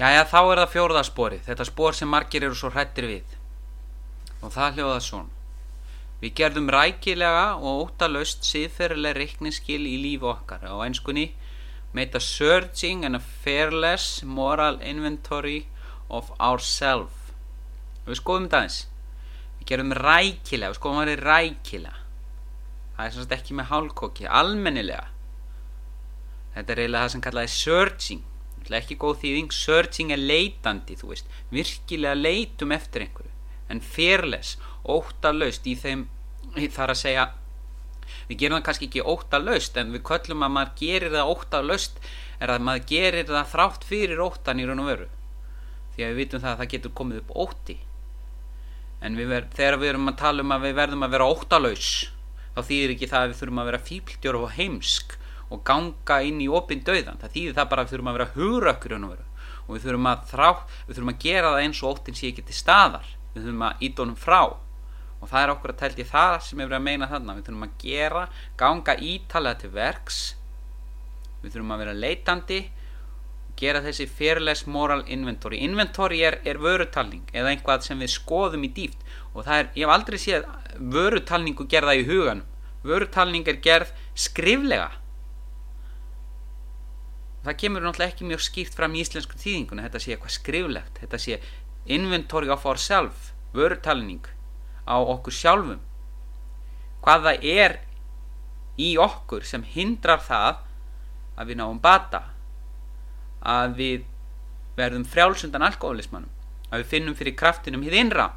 Jæja, þá er það fjórðasporið, þetta spor sem margir eru svo hrættir við. Og það hljóða svona. Við gerðum rækilega og óttalöst síðferðileg reikningsskil í lífi okkar. Á einskunni made a searching and a fearless moral inventory of ourself. Við skoðum þetta eins. Við gerðum rækilega, við skoðum að vera rækilega. Það er svona ekki með hálkóki, almennilega. Þetta er eiginlega það sem kallaði searching Það er ekki góð þýðing, searching er leitandi, þú veist, virkilega leitum eftir einhverju, en fearless, óttalöst í þeim, þar að segja, við gerum það kannski ekki óttalöst, en við köllum að maður gerir það óttalöst, er að maður gerir það þrátt fyrir óttan í raun og veru, því að við vitum það að það getur komið upp ótti, en við ver, þegar við erum að tala um að við verðum að vera óttalös, þá þýðir ekki það að við þurfum að vera fíldjóru og heimsk, og ganga inn í opinn döðan það þýðir það bara að við þurfum að vera hugrökkur og við þurfum að þrá við þurfum að gera það eins og óttinn sé ekki til staðar. Við þurfum að íta honum frá. Og það er okkur að tælti það sem við erum að meina þarna. Við þurfum að gera, ganga ítalega til verks. Við þurfum að vera leitandi gera þessi fearless moral inventory. Inventory er, er vörutalning eða einhvað sem við skoðum í dýft og það er, ég hef aldrei séð vörutalningu gerða í hugan vörutalning er gerð skriflega það kemur náttúrulega ekki mjög skýrt fram í íslensku þýðingunni þetta sé eitthvað skriflegt þetta sé inventory of ourself vörutalning á okkur sjálfum. Hvað það er í okkur sem hindrar það að við náum bata að við verðum frjálsundan alkoholismannum að við finnum fyrir kraftinum hið innra.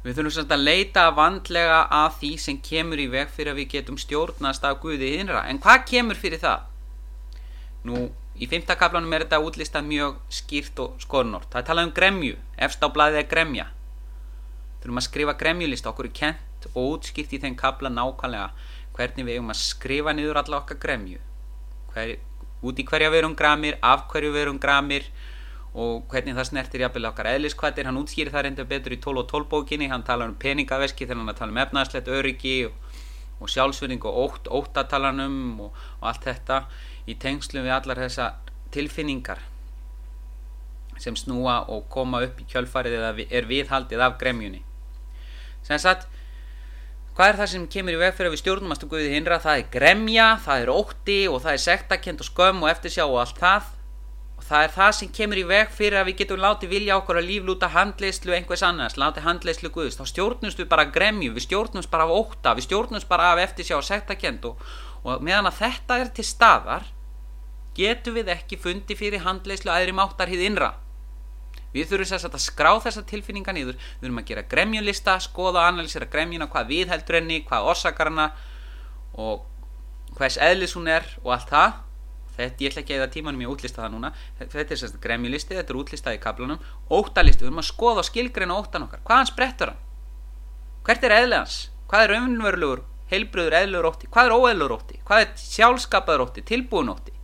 Við þurfum svolítið að leita vandlega að því sem kemur í veg fyrir að við getum stjórnast af Guði hið innra. En hvað kemur fyrir það Nú, í fymta kaplanum er þetta útlista mjög skýrt og skornort. Það er talað um gremju, efst á blæðið er gremja. Þurfum að skrifa gremjulista, okkur er kent og útskýrt í þeim kapla nákvæmlega hvernig við eigum að skrifa niður alla okkar gremju. Hver, út í hverja við erum gramir, af hverju við erum gramir og hvernig það snertir jafnvel okkar eðliskvættir. Hann útskýrir það reynda betur í 12 og 12 bókinni, hann tala um peningaveski þegar hann tala um efnaðslegt öryggi og, og sjálfsverðing og ótt, óttatalanum í tengslu við allar þessa tilfinningar sem snúa og koma upp í kjölfarið eða er viðhaldið af gremjunni. Sem sagt hvað er það sem kemur í veg fyrir að við stjórnum að stuguðið hinra? Það er gremja, það er ótti og það er sektakent og skömm og eftirsjá og allt það. Og það er það sem kemur í veg fyrir að við getum látið vilja okkur að líflúta handleyslu einhvers annars, látið handleyslu guðist þá stjórnumst við bara gremju, við stjórnumst bara af ótta, við stjórnumst bara af eftirsjá og sektakent og, og meðan að þetta er til staðar getum við ekki fundi fyrir handleyslu aðri máttar hið innra. Við þurfum sérstaklega að skrá þessa tilfinninga nýður við þurfum að gera gremjulista skoða og analýsera gremjuna, hvað við heldur henni hvað orsakar hana og hvers eðlis hún er og allt það. Þetta, ég ætla ekki að eða tímanum ég útlista það núna. Þetta er sérstaklega gremjulisti, þetta er útlistað í kaplunum óttalisti, við þurfum að skoða skilgreina óttan okkar. Hvað hans brettur hann? Hvert er eðlegans, hvað er raunverulegur heilbröður eðlugur ótti, hvað er óeðlugur ótti? Hvað er sjálfskapaður ótti, tilbúin ótti?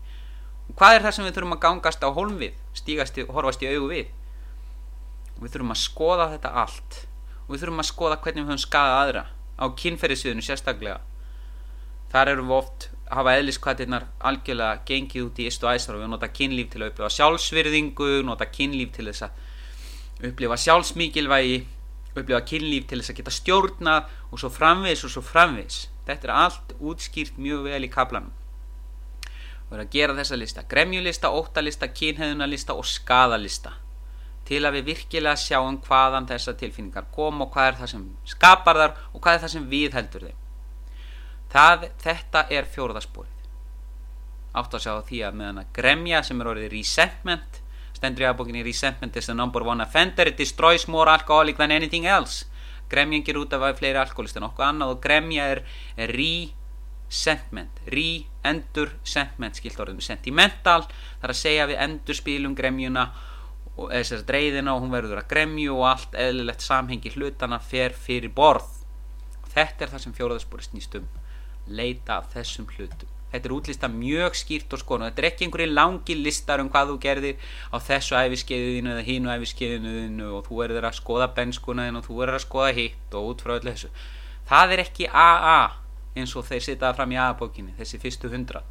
Hvað er það sem við þurfum að gangast á hólm við? Stígast horfast í augu við? Og við þurfum að skoða þetta allt. Og við þurfum að skoða hvernig við höfum skadað aðra. Á kynferðisviðinu sérstaklega. Þar erum við oft að hafa eðliskvætinnar algjörlega gengið út í ist og æsar og við nota kynlíf til að upplifa sjálfsvirðingu nota kynlíf til þess að upplifa sjálfsmíkilvægi upplifa kynlíf til þess að geta stjórna og svo framvis og svo framvis þetta er allt útskýrt mjög vel í kaplanum og er að gera þessa lista. Gremjulista, óttalista, kynheðunalista og skadalista til að við virkilega sjáum hvaðan þessa tilfinningar kom og hvað er það sem skapar þar og hvað er það sem við heldur þeim. Það, þetta er fjóruðarsporið átt að sjá því að meðan að gremja sem er orðið resentment stendur í aðbókinni resentment is the number one offender. It destroys more alcoholic than anything else. Gremjan ger út af fleiri alkoholist en okkur annað og gremja er, resentment. Re endur sentment skilt orðum sentimental. Þar að segja við endur spilum gremjuna og þess að dreyðina og hún verður að gremju og allt eðlilegt samhengi hlutana fer fyrir borð. Og þetta er það sem fjóraðarspori snýst um. Leita af þessum hlutum þetta er útlista mjög skýrt og skonu þetta er ekki einhverju langi listar um hvað þú gerðir á þessu æfiskeiðinu eða hínu æfiskeiðinu og þú erður að skoða benskunaðin og þú erður að skoða hitt og út frá öllu þessu. Það er ekki AA eins og þeir sitaða fram í aðbókinni þessi fyrstu hundra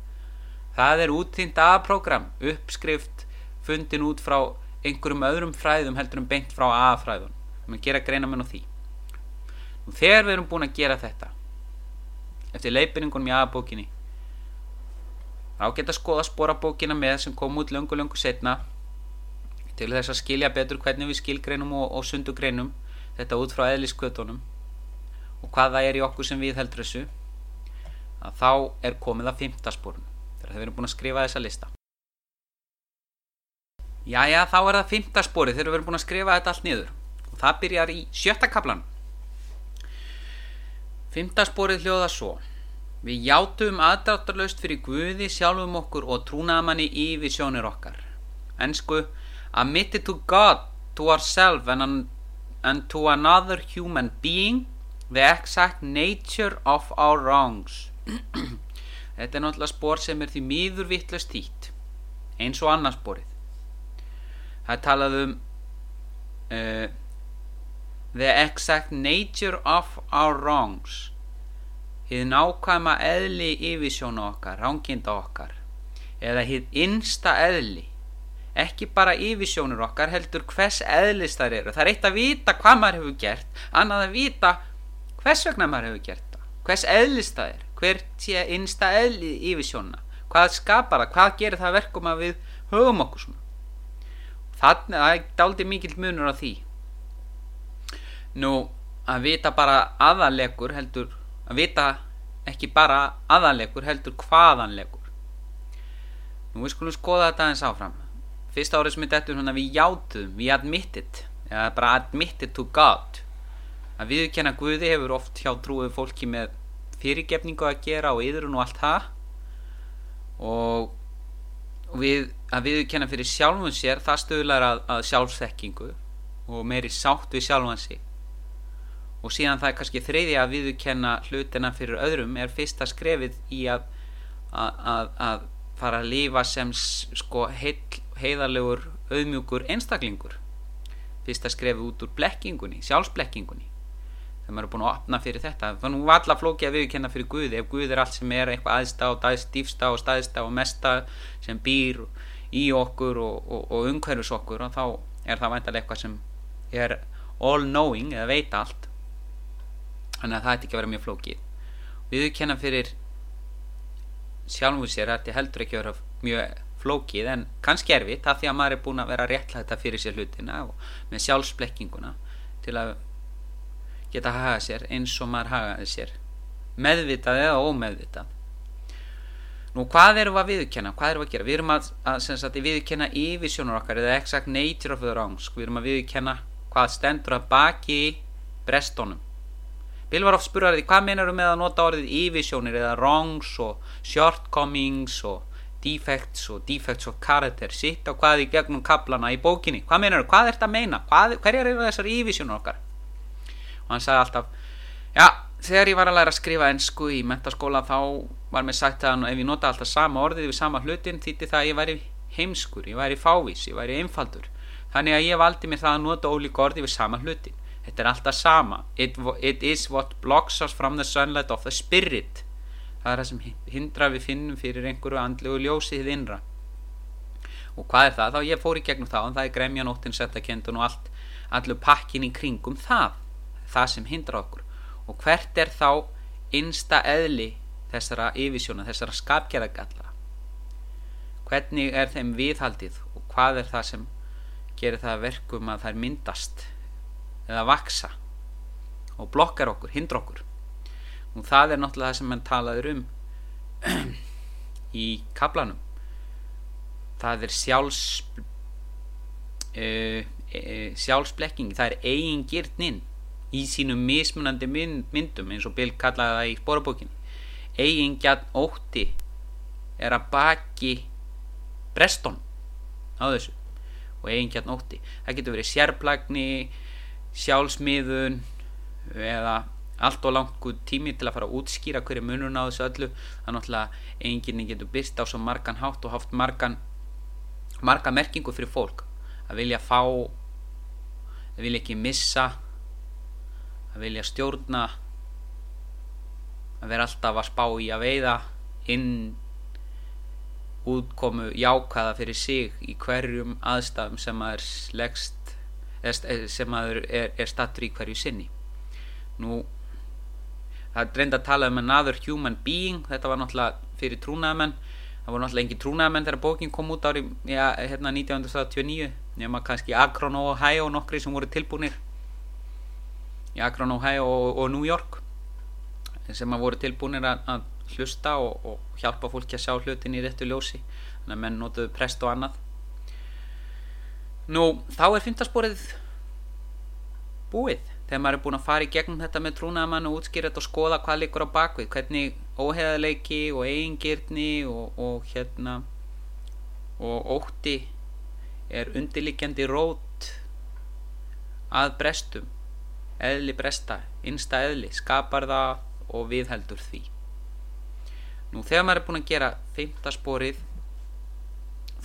það er útþýnt aðprogram uppskrift fundin út frá einhverjum öðrum fræðum heldur um beint frá A-fræðun við gera greina menn á því. Og þegar við erum búin að gera þetta eftir leipinningunum í A-bókinni þá geta skoða spórabókina með sem kom út löngu löngu setna til þess að skilja betur hvernig við skilgreinum og, og sundugreinum þetta út frá eðliskvötunum og hvað það er í okkur sem við heldur þessu að þá er komið að fymtasporun þegar við erum búin að skrifa þessa lista. Jæja, þá er það fymtasporið þegar við erum búin að skrifa þetta allt niður. Og það byrjar í sjötta kaplan Fymtasporið hljóða svo Við játum aðdráttarlaust fyrir Guði sjálfum okkur og trúnaðamanni í visjónir okkar. Ensku Admitted to God, to ourselves and, an, and to another human being the exact nature of our wrongs. Þetta er náttúrulega spór sem er því mýður vittlust hýtt eins og annars spórið Það talað um uh, the exact nature of our wrongs hið nákvæma eðli yfirsjónu okkar, ránginda okkar eða hið innsta eðli ekki bara yfirsjónur okkar heldur hvers eðlis þar eru. Það er eitt að vita hvað maður hefur gert annað að vita hvers vegna maður hefur gert það hvers eðlis það er hvert sé einsta eðli yfirsjónuna hvað skapar það, hvað gerir það verkum að við höfum okkur svona. Þannig að það er daldi mikill munur á því. Nú að vita bara aðanlegur heldur að vita ekki bara aðanlegur heldur hvaðanlegur nú við skulum skoða þetta eins áfram. Fyrsta árið sem við dettum svona við játum, við admitted eða bara admitted to God að viðkenna Guði hefur oft hjá trúið fólki með fyrirgefningu að gera og yðrun og allt það. Og, við, að viðkenna fyrir sjálfum sér það stöðlar að, að sjálfsþekkingu og meiri sátt við sjálfan sig og síðan það er kannski þreyði að viðkenna hlutina fyrir öðrum er fyrsta skrefið í að, að, að fara að lífa sem sko heiðarlegur auðmjúkur einstaklingur. Fyrsta skrefið út úr blekkingunni sjálfsblekkingunni. Þegar maður er búin að opna fyrir þetta þannig að alla flóki að viðkenna fyrir Guði. Ef Guð er allt sem er eitthvað aðstá og dýfstá og staðstá og mesta sem býr í okkur og, og, og umhverfis okkur og þá er það væntalega eitthvað sem er all knowing eða veit allt þannig að það ætti ekki að vera mjög flókið. Viðkenna fyrir sjálfum sér ætti heldur ekki að vera mjög flókið en kannski erfitt af því að maður er búin að vera réttlega þetta fyrir sér hlutina og með sjálfsblekkinguna til að geta hagað sér eins og maður hagaði sér. Meðvitað eða ómeðvitað. Nú hvað erum við að viðkjanna? Hvað erum við að gera? Við erum að, að, að viðkjanna yfirsjónur okkar eða exact nature of the wrongs við erum að viðkjanna hvað stendur að baki brestónum Bill var oft spurðar því hvað menar við með að nota orðið yfirsjónir eða wrongs og shortcomings og defects og defects of character sitt á hvað í gegnum kaplana í bókinni hvað menar við? Hvað er þetta að meina? Hvað, hverjar eru þessar yfirsjónur okkar? og hann sagði alltaf já, þegar ég var að læra að skrifa ennsku í mentaskóla þá var mér sagt að ef ég nota alltaf sama orðið við sama hlutin þýtti það að ég væri heimskur, ég væri fávís, ég væri einfaldur þannig að ég valdi mér það að nota ólík orðið við sama hlutin þetta er alltaf sama. It, it is what blocks us from the sunlight of the spirit. Það er það sem hindra við finnum fyrir einhverju andlegu ljósið innra. Og hvað er það? þá ég fór í gegnum það og það er gremja nóttin, settakendun og allt allur pakkin í kringum það. Það sem hindra okkur. Og hvert er þá einsta eðli þessara yfirsjóna, þessara skapgerðagalla hvernig er þeim viðhaldið og hvað er það sem gerir það verkum að þær myndast eða vaksa og blokkar okkur, hindra okkur. Og það er náttúrulega það sem mann talaður um í kablanum það er sjálfs uh, uh, sjálfsblekking það er eigingirninn í sínum mismunandi myndum eins og Bill kallaði það í spórabókinni. Eigingjarn ótti er að baki breston á þessu og eigingjarn ótti. Það getur verið sérplagni sjálfsmiðun eða allt og langt tími til að fara að útskýra hverju munun á þessu öllu. Er náttúrulega eiginginni getur byrst á svo margan hátt og haft margan marga merkingu fyrir fólk. Að vilja fá að vilja ekki missa að vilja stjórna að vera alltaf að spá í að veiða inn útkomu jákaða fyrir sig í hverjum aðstæðum sem maður leggst sem maður er, er stattur í hverju sinni. Nú það er reynd að tala um another human being. Þetta var náttúrulega fyrir trúnaðamenn það voru náttúrulega engin trúnaðamenn þegar bókin kom út ári ja, hérna 1979 nema kannski Akron og Ohio nokkri sem voru tilbúinir í Akron, Ohio og, og New York sem að voru tilbúinir að, að hlusta og, og hjálpa fólki að sjá hlutin í réttu ljósi. Þannig að menn notuðu prest og annað nú þá er fymtasporið búið. Þegar maður er búin að fara í gegnum þetta með trúnaðamann og útskýra þetta og skoða hvað likur á bakvið hvernig óheðaleiki og eigingirni og, og hérna og ótti er undirlikjandi rót að brestum. Eðli bresta, innsta eðli skapar það og viðheldur því. Nú þegar maður er búin að gera feimta sporið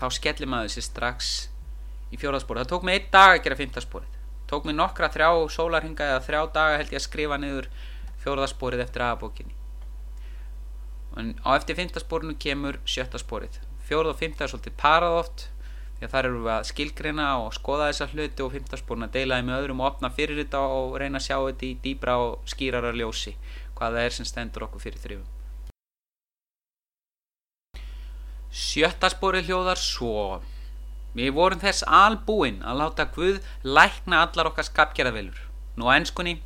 þá skellir maður sér strax í fjóðarsporið, það tók mig einn dag að gera feimta sporið. Tók mig nokkra þrjá sólarhinga eða þrjá daga held ég að skrifa niður fjóðarsporið eftir aðabókinni en á eftir feimta sporinu kemur sjötta sporið. Fjóð og feimta er svolítið parað oft því að þar eru við að skilgreina og skoða þessa hluti og fymtarsporin að deila þeim með öðrum og opna fyrir þetta og reyna að sjá þetta í dýbra og skýrara ljósi hvaða er sem stendur okkur fyrir þrifum. Sjötta spori hljóðar svo Við vorum þess albúinn að láta Guð lækna allar okkar skapgerðavelur Nú að ennskunni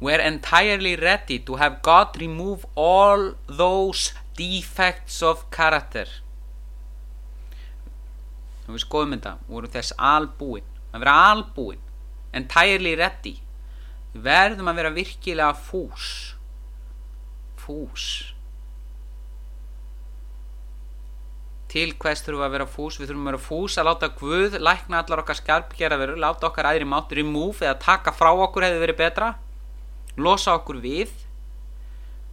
We're entirely ready to have God remove all those defects of character. Nú við skoðum þetta vorum þess albúinn að vera albúinn entirely ready. Verðum að vera virkilega fús. Fús til hvers þurfum að vera fús? Við þurfum að vera fús að láta Guð lækna allar okkar skarpgera veru láta okkar aðri mátt remove eða taka frá okkur hefði verið betra. Losa okkur við.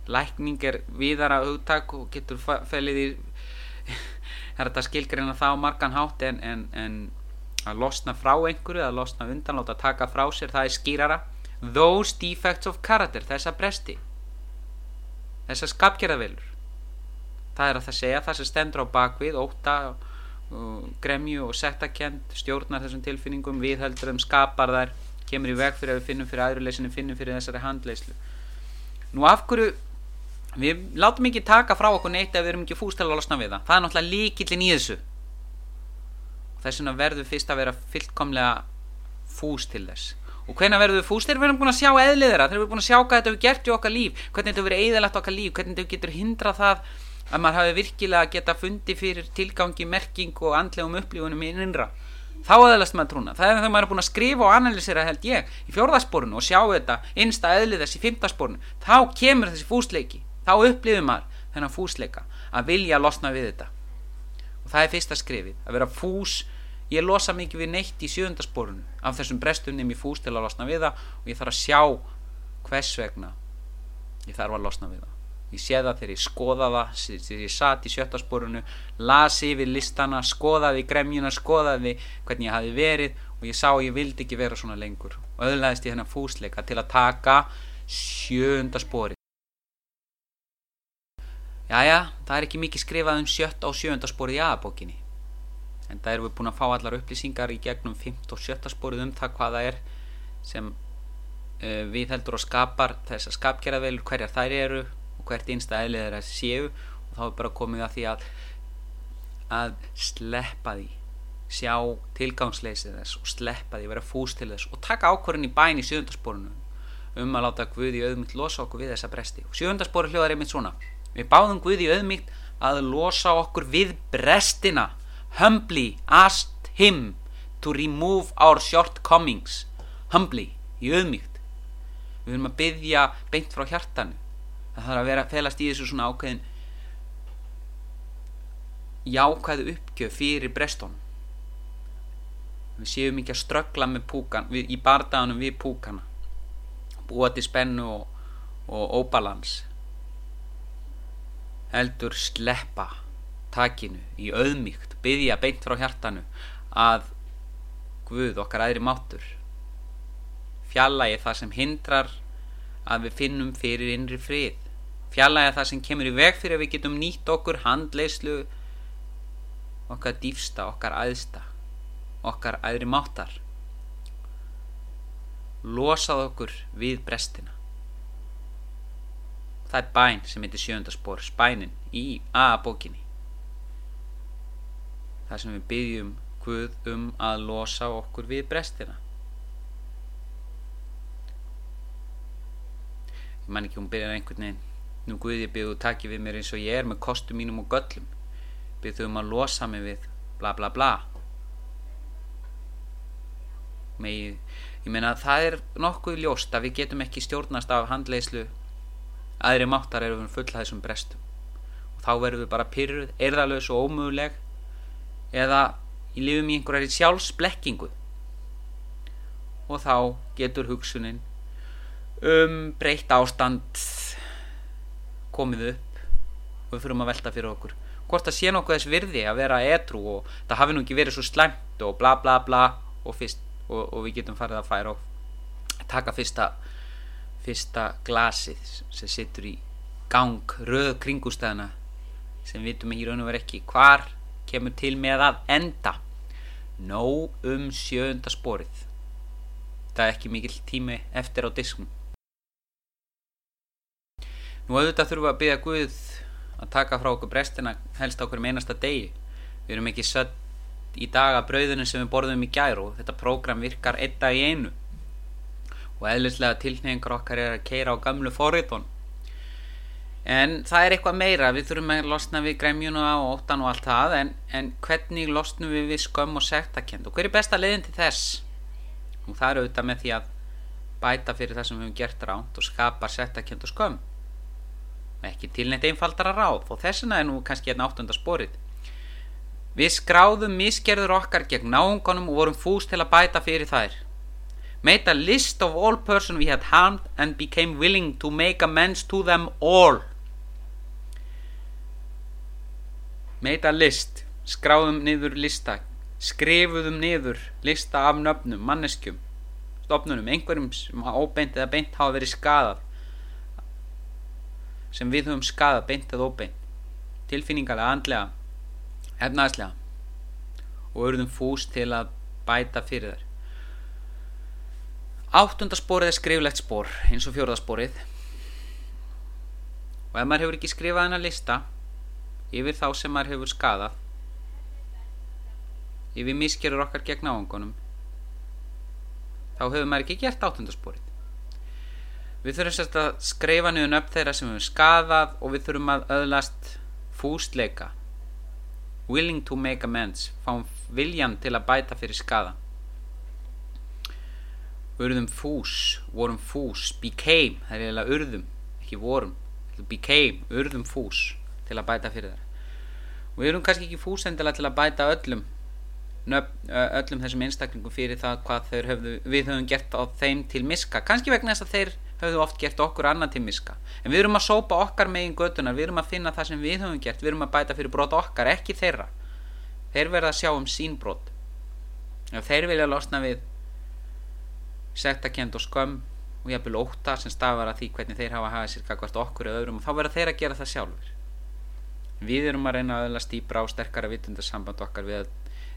Lækning er viðara hugtak og getur felið í er þetta skilgreina það á margan hátt en, en, en að losna frá einhverju að losna undan, láta taka frá sér það er skýrara. Those defects of character þessa bresti þessa skapgera velur það er að það segja það sem stendur á bakvið óta, uh, gremju og sektakent stjórnar þessum tilfinningum viðheldur þeim, skapar þær kemur í veg fyrir að við finnum fyrir aðruleysinu finnum fyrir þessari handleyslu nú af hverju við látum ekki taka frá okkur neitt ef við erum ekki fúst til að losna við það. Það er náttúrulega líkillin í þessu. Þess vegna verður fyrst að vera fyllkomlega fúst til þess. Og hvena verður við fúst þegar við erum búin að sjá eðliðra þegar við erum búin að sjá hvað þetta hefur gert í okkar líf hvernig þetta hefur eðalagt okkar líf hvernig þetta getur hindrað það að maður hafi virkilega geta fundi fyrir tilgangi, merking og andlegum upplífunum í innra. Þá aðeilast maður trúna, það er þegar maður er búin að skrifa og analysera held ég í fjórðasporinu og sjá þetta einsta eðlið þessi fymtasporinu þá kemur þessi fúsleiki. Þá upplifir maður þennan fúsleika að vilja losna við þetta. Og það er fyrsta skrifið, að vera fús. Ég losa mikið við neitt í sjöndasporinu af þessum brestunum í fús til að losna við það og ég þarf að sjá hvers vegna ég þarf að losna við það ég sé það þegar ég skoða það þegar ég satt í sjöttasporunu lasi yfir listana, skoðaði gremjuna skoðaði hvernig ég hafi verið og ég sá að ég vildi ekki vera svona lengur. Og öðlaðist ég hennar fúsleika til að taka sjönda spori Jæja, það er ekki mikið skrifað um sjötta og sjönda sporið í aðabókinni en það erum við búin að fá allar upplýsingar í gegnum fimt og sjötta sporið um það hvaða er sem uh, við heldur og skapar þess að skapgerðavelur hverjar þær eru hvert einsta eðlið er að séu og þá er bara komið að því að að sleppa því sjá tilgangsleysið þess og sleppa því, vera fús til þess og taka ákvörðin í bæn í sjöndasporinu um að láta Guði auðmygt losa okkur við þessa bresti. Og sjöndaspori hljóðar einmitt svona. Við báðum Guði auðmygt að losa okkur við brestina. Humbly asked him to remove our shortcomings. Humbly, í auðmygt við höfum að byggja beint frá hjartanu það þarf að vera felast í þessu svona ákveðin jákvæðu uppgjöf fyrir Breston. Við séum ekki að ströggla með púkan við, í bardaganum við púkana. Búa til spennu og, og óbalans. Heldur sleppa takinu í auðmíkt byggja beint frá hjartanu að Guð okkar aðri mátur fjallagi það sem hindrar að við finnum fyrir innri frið fjallæga það sem kemur í veg fyrir að við getum nýtt okkur handleyslu okkar dýfsta, okkar æðsta okkar æðri máttar. Losað okkur við brestina. Það er bæn sem heitir sjöndaspor spænin í A-bókinni. Það sem við byggjum Guð um að losa okkur við brestina. Ég man ekki hún byrjar einhvern veginn nú Guð ég byggjum takki við mér eins og ég er með kostum mínum og göllum. Byggjum um að losa mig við bla bla bla. Megi, ég meina það er nokkuð ljóst að við getum ekki stjórnast af handleyslu aðri máttar erum við fulla þessum brestum. Og þá verðum við bara pyrruð, erðalös og ómöguleg eða í lifum í einhverjari sjálfsblekkingu. Og þá getur hugsunin um breytt ástand komið upp. Og við fyrir að velta fyrir okkur. Hvort það sé nokkuð þess virði að vera etru og það hafi nú ekki verið svo slæmt og bla bla bla og fyrst og, og við getum farið að færa og taka fyrsta fyrsta glasið sem sittur í gang röð kringústæðina sem vitum ekki raun og verið ekki hvar kemur til með að enda. Nóg um sjönda sporið. Það er ekki mikill tími eftir á disknum nú auðvitað þurfum við að byggja Guð að taka frá okkur brestina helst á okkur um einasta degi. Við erum ekki sött í dag að brauðinu sem við borðum í gær og þetta prógram virkar einn dag í einu. Og eðlislega tilnefningar okkar er að keira á gamlu forritun. En það er eitthvað meira. Við þurfum að losna við græmjuna og óttan og allt það en, en hvernig losnum við við skömm og sektakend og hver er besta leiðin til þess? Og það er auðvitað með því að bæta fyrir það sem við hefum gert ránt og skapa sektakend og skömm ekki tilnætt einfaldara ráð. Og þessuna er nú kannski hérna áttundasporið Við skráðum misgerður okkar gegn náungunum og vorum fús til að bæta fyrir þær. Made a list of all persons we had harmed and became willing to make amends to them all. Made a list, skráðum niður lista, skrifuðum niður lista af nöfnum, manneskjum, stopnunum, einhverjum sem óbeint eða beint hafa verið skadað, sem við höfum skadað beint eða óbeint, tilfinningarlega, andlega efnaðslega og urðum fús til að bæta fyrir þær. Áttundasporið er skriflegt spór eins og fjórðasporið og ef maður hefur ekki skrifað hennar lista yfir þá sem maður hefur skadað yfir miskerur okkar gegn áhengunum þá hefur maður ekki gert áttundasporið við þurfum sérst að skrifa niður upp þeirra sem hefur skadað og við þurfum að öðlast fústleika willing to make amends. Fáum viljan til að bæta fyrir skada urðum fús vorum fús, became það er eiginlega urðum, ekki vorum. Became, urðum fús til að bæta fyrir það við erum kannski ekki fúsendilega til að bæta öllum öllum þessum einstaklingum fyrir það hvað höfðu, við höfum gert á þeim til miska. Kannski vegna þess að þeir höfðu oft gert okkur annan til miska. En við erum að sópa okkar megin götunar við erum að finna það sem við höfum gert við erum að bæta fyrir brot okkar, ekki þeirra. Þeir verða að sjá um sín brot. Ef þeir vilja losna við sektakend og skömm og jafnvel óta sem stafar að því hvernig þeir hafa að hafa sér hvert okkur eða öðrum og þá verða þeir að gera það sjálfur við erum að reyna að öðla stýpra á sterkara vitundarsamband okkar við,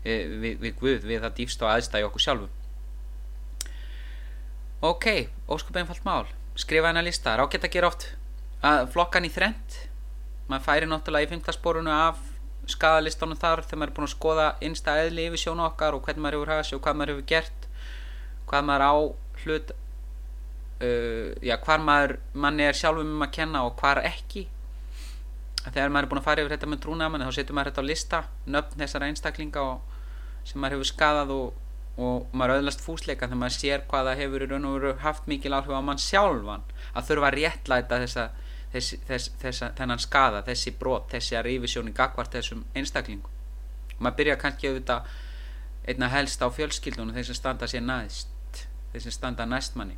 við, við, við Guð, við það dýfst og aðstæði okkur sjálfum ok, óskup einfalt mál. Skrifa hennar lista, rákett að gera oft. Að flokkan í þrent maður færi náttúrulega í fymtasporunu af skadalistónum þar þegar maður er búin að skoða einsta eðli yfir sjónu okkar og hvernig maður hefur hafði og hvað maður hefur gert. Hvað maður á hlut uh, já, hvað maður manni er sjálfum um að kenna og hvað ekki. Þegar maður er búin að fara yfir þetta með trúnamann þá setur maður þetta á lista nöfn þessara einstaklinga og, sem maður hefur skadað og og maður öðlast fúsleika þegar maður sér hvaða hefur í raun og veru haft mikil áhrif á mann sjálfan. Að þurfa að réttlæta þessa, þessi, þess, þessa, þennan skada, þessi brot, þessi að rífisjóni gagvart þessum einstaklingum. Og maður byrja kannski auðvitað einna helst á fjölskyldunum þeir sem standa sér næst þeir sem standa næst manni.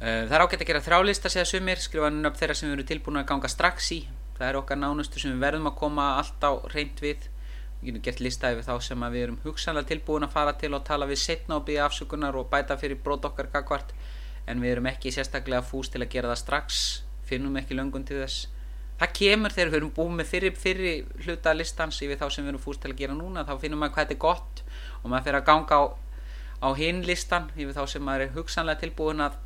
Það er ágætt að gera þrálista segja sumir, skrifa upp þeirra sem erum tilbúin að ganga strax í. Það er okkar nánustu sem við verðum að koma allt á reynd við við getum gert listaði við þá sem við erum hugsanlega tilbúin að fara til og tala við setna og byggja afsökunar og bæta fyrir brot okkar gagvart en við erum ekki sérstaklega fús til að gera það strax. Finnum ekki löngun til þess. Það kemur þegar við erum búið með fyrir, fyrir hluta listans yfir þá sem við erum fúst til að gera núna. Þá finnum maður hvað þetta er gott. Og maður fyrir að ganga á, á hinn listan yfir þá sem maður er hugsanlega tilbúin að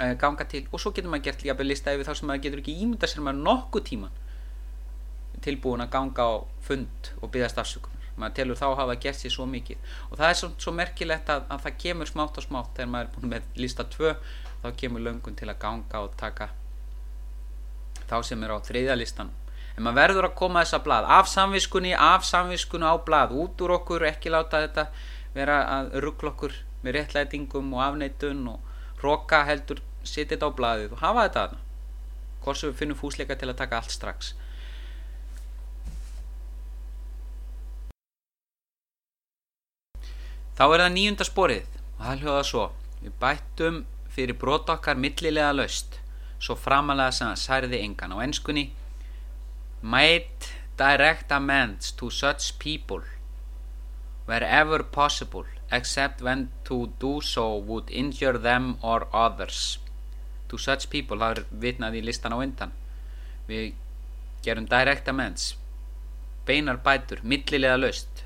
uh, ganga til. Og svo getur maður gert líka lista yfir þá sem maður getur ekki ímynda sér maður nokkuð tíman tilbúin að ganga á fund og byggast afsökunar maður telur þá hafa gert sér svo mikið. Og það er svo, svo merkilegt að, að það kemur smátt og smátt. Þegar maður er búin með lista 2 þá kemur löngun til að ganga og taka þá sem er á þriðja listan en maður verður að koma þessa blað af samviskunni, af samviskunni á blað út úr okkur, ekki láta þetta vera að ruggla okkur með réttlætingum og afneitun og roka heldur, setja þetta á blaðið og hafa þetta aðna hvort sem við finnum fúsleika til að taka allt strax Þá er það nýjunda sporið. Og það hljóða svo við bættum fyrir brot okkar millilega löst svo framalega sem það særði engan á ennskunni made direct amends to such people wherever possible except when to do so would injure them or others. To such people, það er vitnað í listan á undan. Við gerum direct amends beinar bætur, millilega löst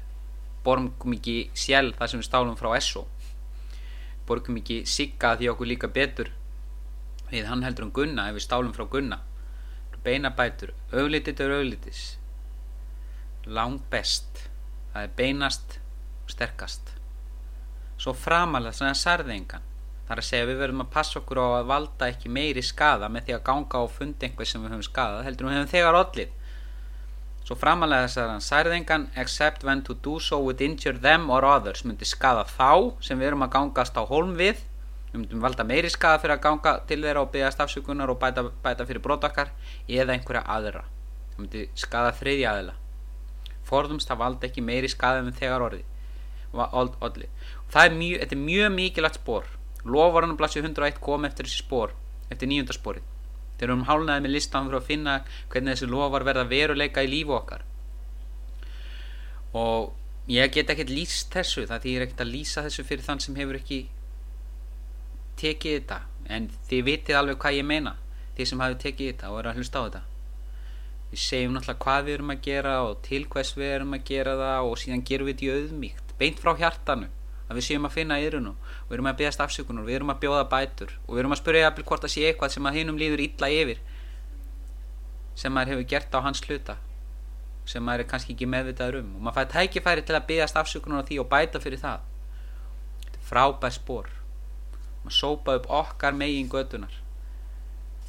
borgum ekki sjálf það sem við stálum frá SO borgum ekki sigga því okkur líka betur við hann heldur um Gunna ef við stálum frá Gunna. Beinabætur, auglitit er auglitis langt best það er beinast sterkast. Svo framalega þannig að sarðingan þar að segja við verðum að passa okkur á að valda ekki meiri skada með því að ganga og funda einhver sem við höfum skadað heldur við höfum þegar allir svo framalega þess að hann særðingan except when to do so would injure them or others. Myndi skada þá sem við erum að gangast á holm við. Við myndum valda meiri skada fyrir að ganga til þeirra og byggja stafsökunar og bæta, bæta fyrir brotakar eða einhverja aðra. Það myndi skada þriðja aðila. Forðumst að valda ekki meiri skada en þegar orði olli. það er mjög, mjög mikilvægt spór lofarunum blassi 101 kom eftir þessi spór eftir nýjundaspórið þegar við erum hálnaði með listan fyrir að finna hvernig þessi lofar verða veruleika í lífu okkar. Og ég get ekkert lýst þessu það því ég er ekkert að lýsa þessu fyrir þann sem hefur ekki tekið þetta. En þið vitið alveg hvað ég meina þið sem hafi tekið þetta og eru að hlusta á þetta. Við segjum náttúrulega hvað við erum að gera og til hvers við erum að gera það og síðan gerum við þetta í auðmíkt beint frá hjartanu að við séum að finna yrunu og við erum að beðast afsökunar við erum að bjóða bætur og við erum að spyrja jafnvel hvort það sé eitthvað sem að hinnum líður illa yfir sem maður hefur gert á hans hluta sem maður er kannski ekki meðvitaður um. Og maður fæði tækifæri til að beðast afsökunar á því og bæta fyrir það. Þetta er frábær spór maður sópa upp okkar megin gödunar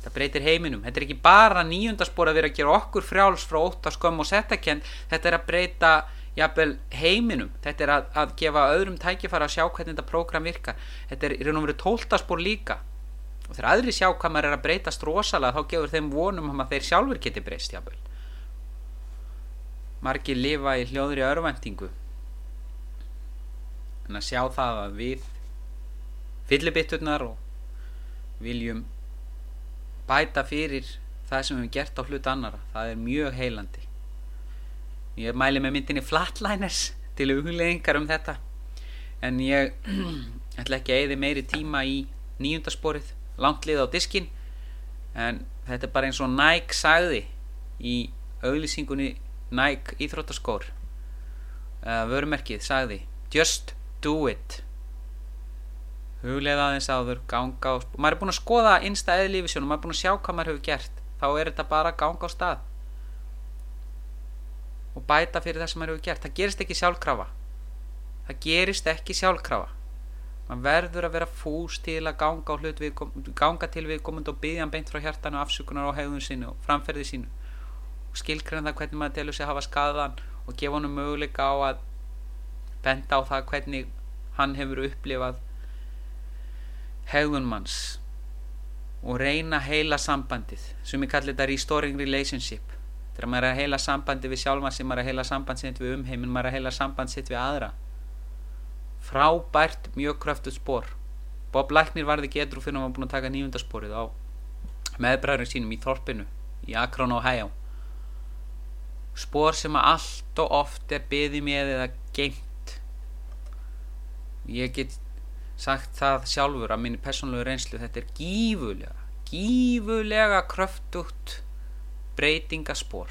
það breytir heiminum. Þetta er ekki bara nýjundaspor að vera að gera okkur frjáls frá óttaskömm og settakend. Þetta er að breyta jafnvel heiminum. Þetta er að, að gefa öðrum tækifæra að sjá hvernig þetta prógram virkar. Þetta er í raun og veru tóltaspor líka. Og þegar aðri sjá hvað maður er að breytast rosalega þá gefur þeim vonum að þeir sjálfur geti breyst jafnvel. Margir lifa í hljóðri örvendingu en að sjá það að við fyllibitturnar og viljum bæta fyrir það sem við hefum gert á hlut annara það er mjög heilandi ég mæli með myndinni Flatliners til hugleðingar um þetta. En ég ætla ekki að eði meiri tíma í nýjundasporið langt lið á diskin en þetta er bara eins og Nike sagði í auðlýsingunni Nike íþróttaskór. Uh, vörumerkið sagði just do it. Huglega aðeins áður, ganga og maður er búin að skoða einsta eðlífisjónum, maður er búin að sjá hvað maður hefur gert. Þá er þetta bara ganga á stað og bæta fyrir það sem maður hefur gert. Það gerist ekki sjálfkrafa. Það gerist ekki sjálfkrafa. Maður verður að vera fús til að ganga, við, ganga til við komund og byggja beint frá hjartanu afsökunar á hegðun sínu og framferði sínu. Og skilgræna það hvernig maður telur sig að hafa skadan og gefa honum möguleika á að benda á það hvernig hann hefur upplifað hegðun manns. Og reyna heila sambandið sem ég kalli þetta restoring relationship þegar maður er að heila sambandið við sjálfan sem maður er að heila sambandið við umheimin maður er að heila sambandið við aðra. Frábært mjög kröftuð spór Bob Læknir varði getur fyrir að maður búin að taka nýjundasporið á meðbræðurinn sínum í Þorpinu í Akron og Hæjá spór sem að allt og oft er byðið með eða geimt ég get sagt það sjálfur að minni persónlegu reynslu þetta er gífulega gífulega kröftugt breytingaspor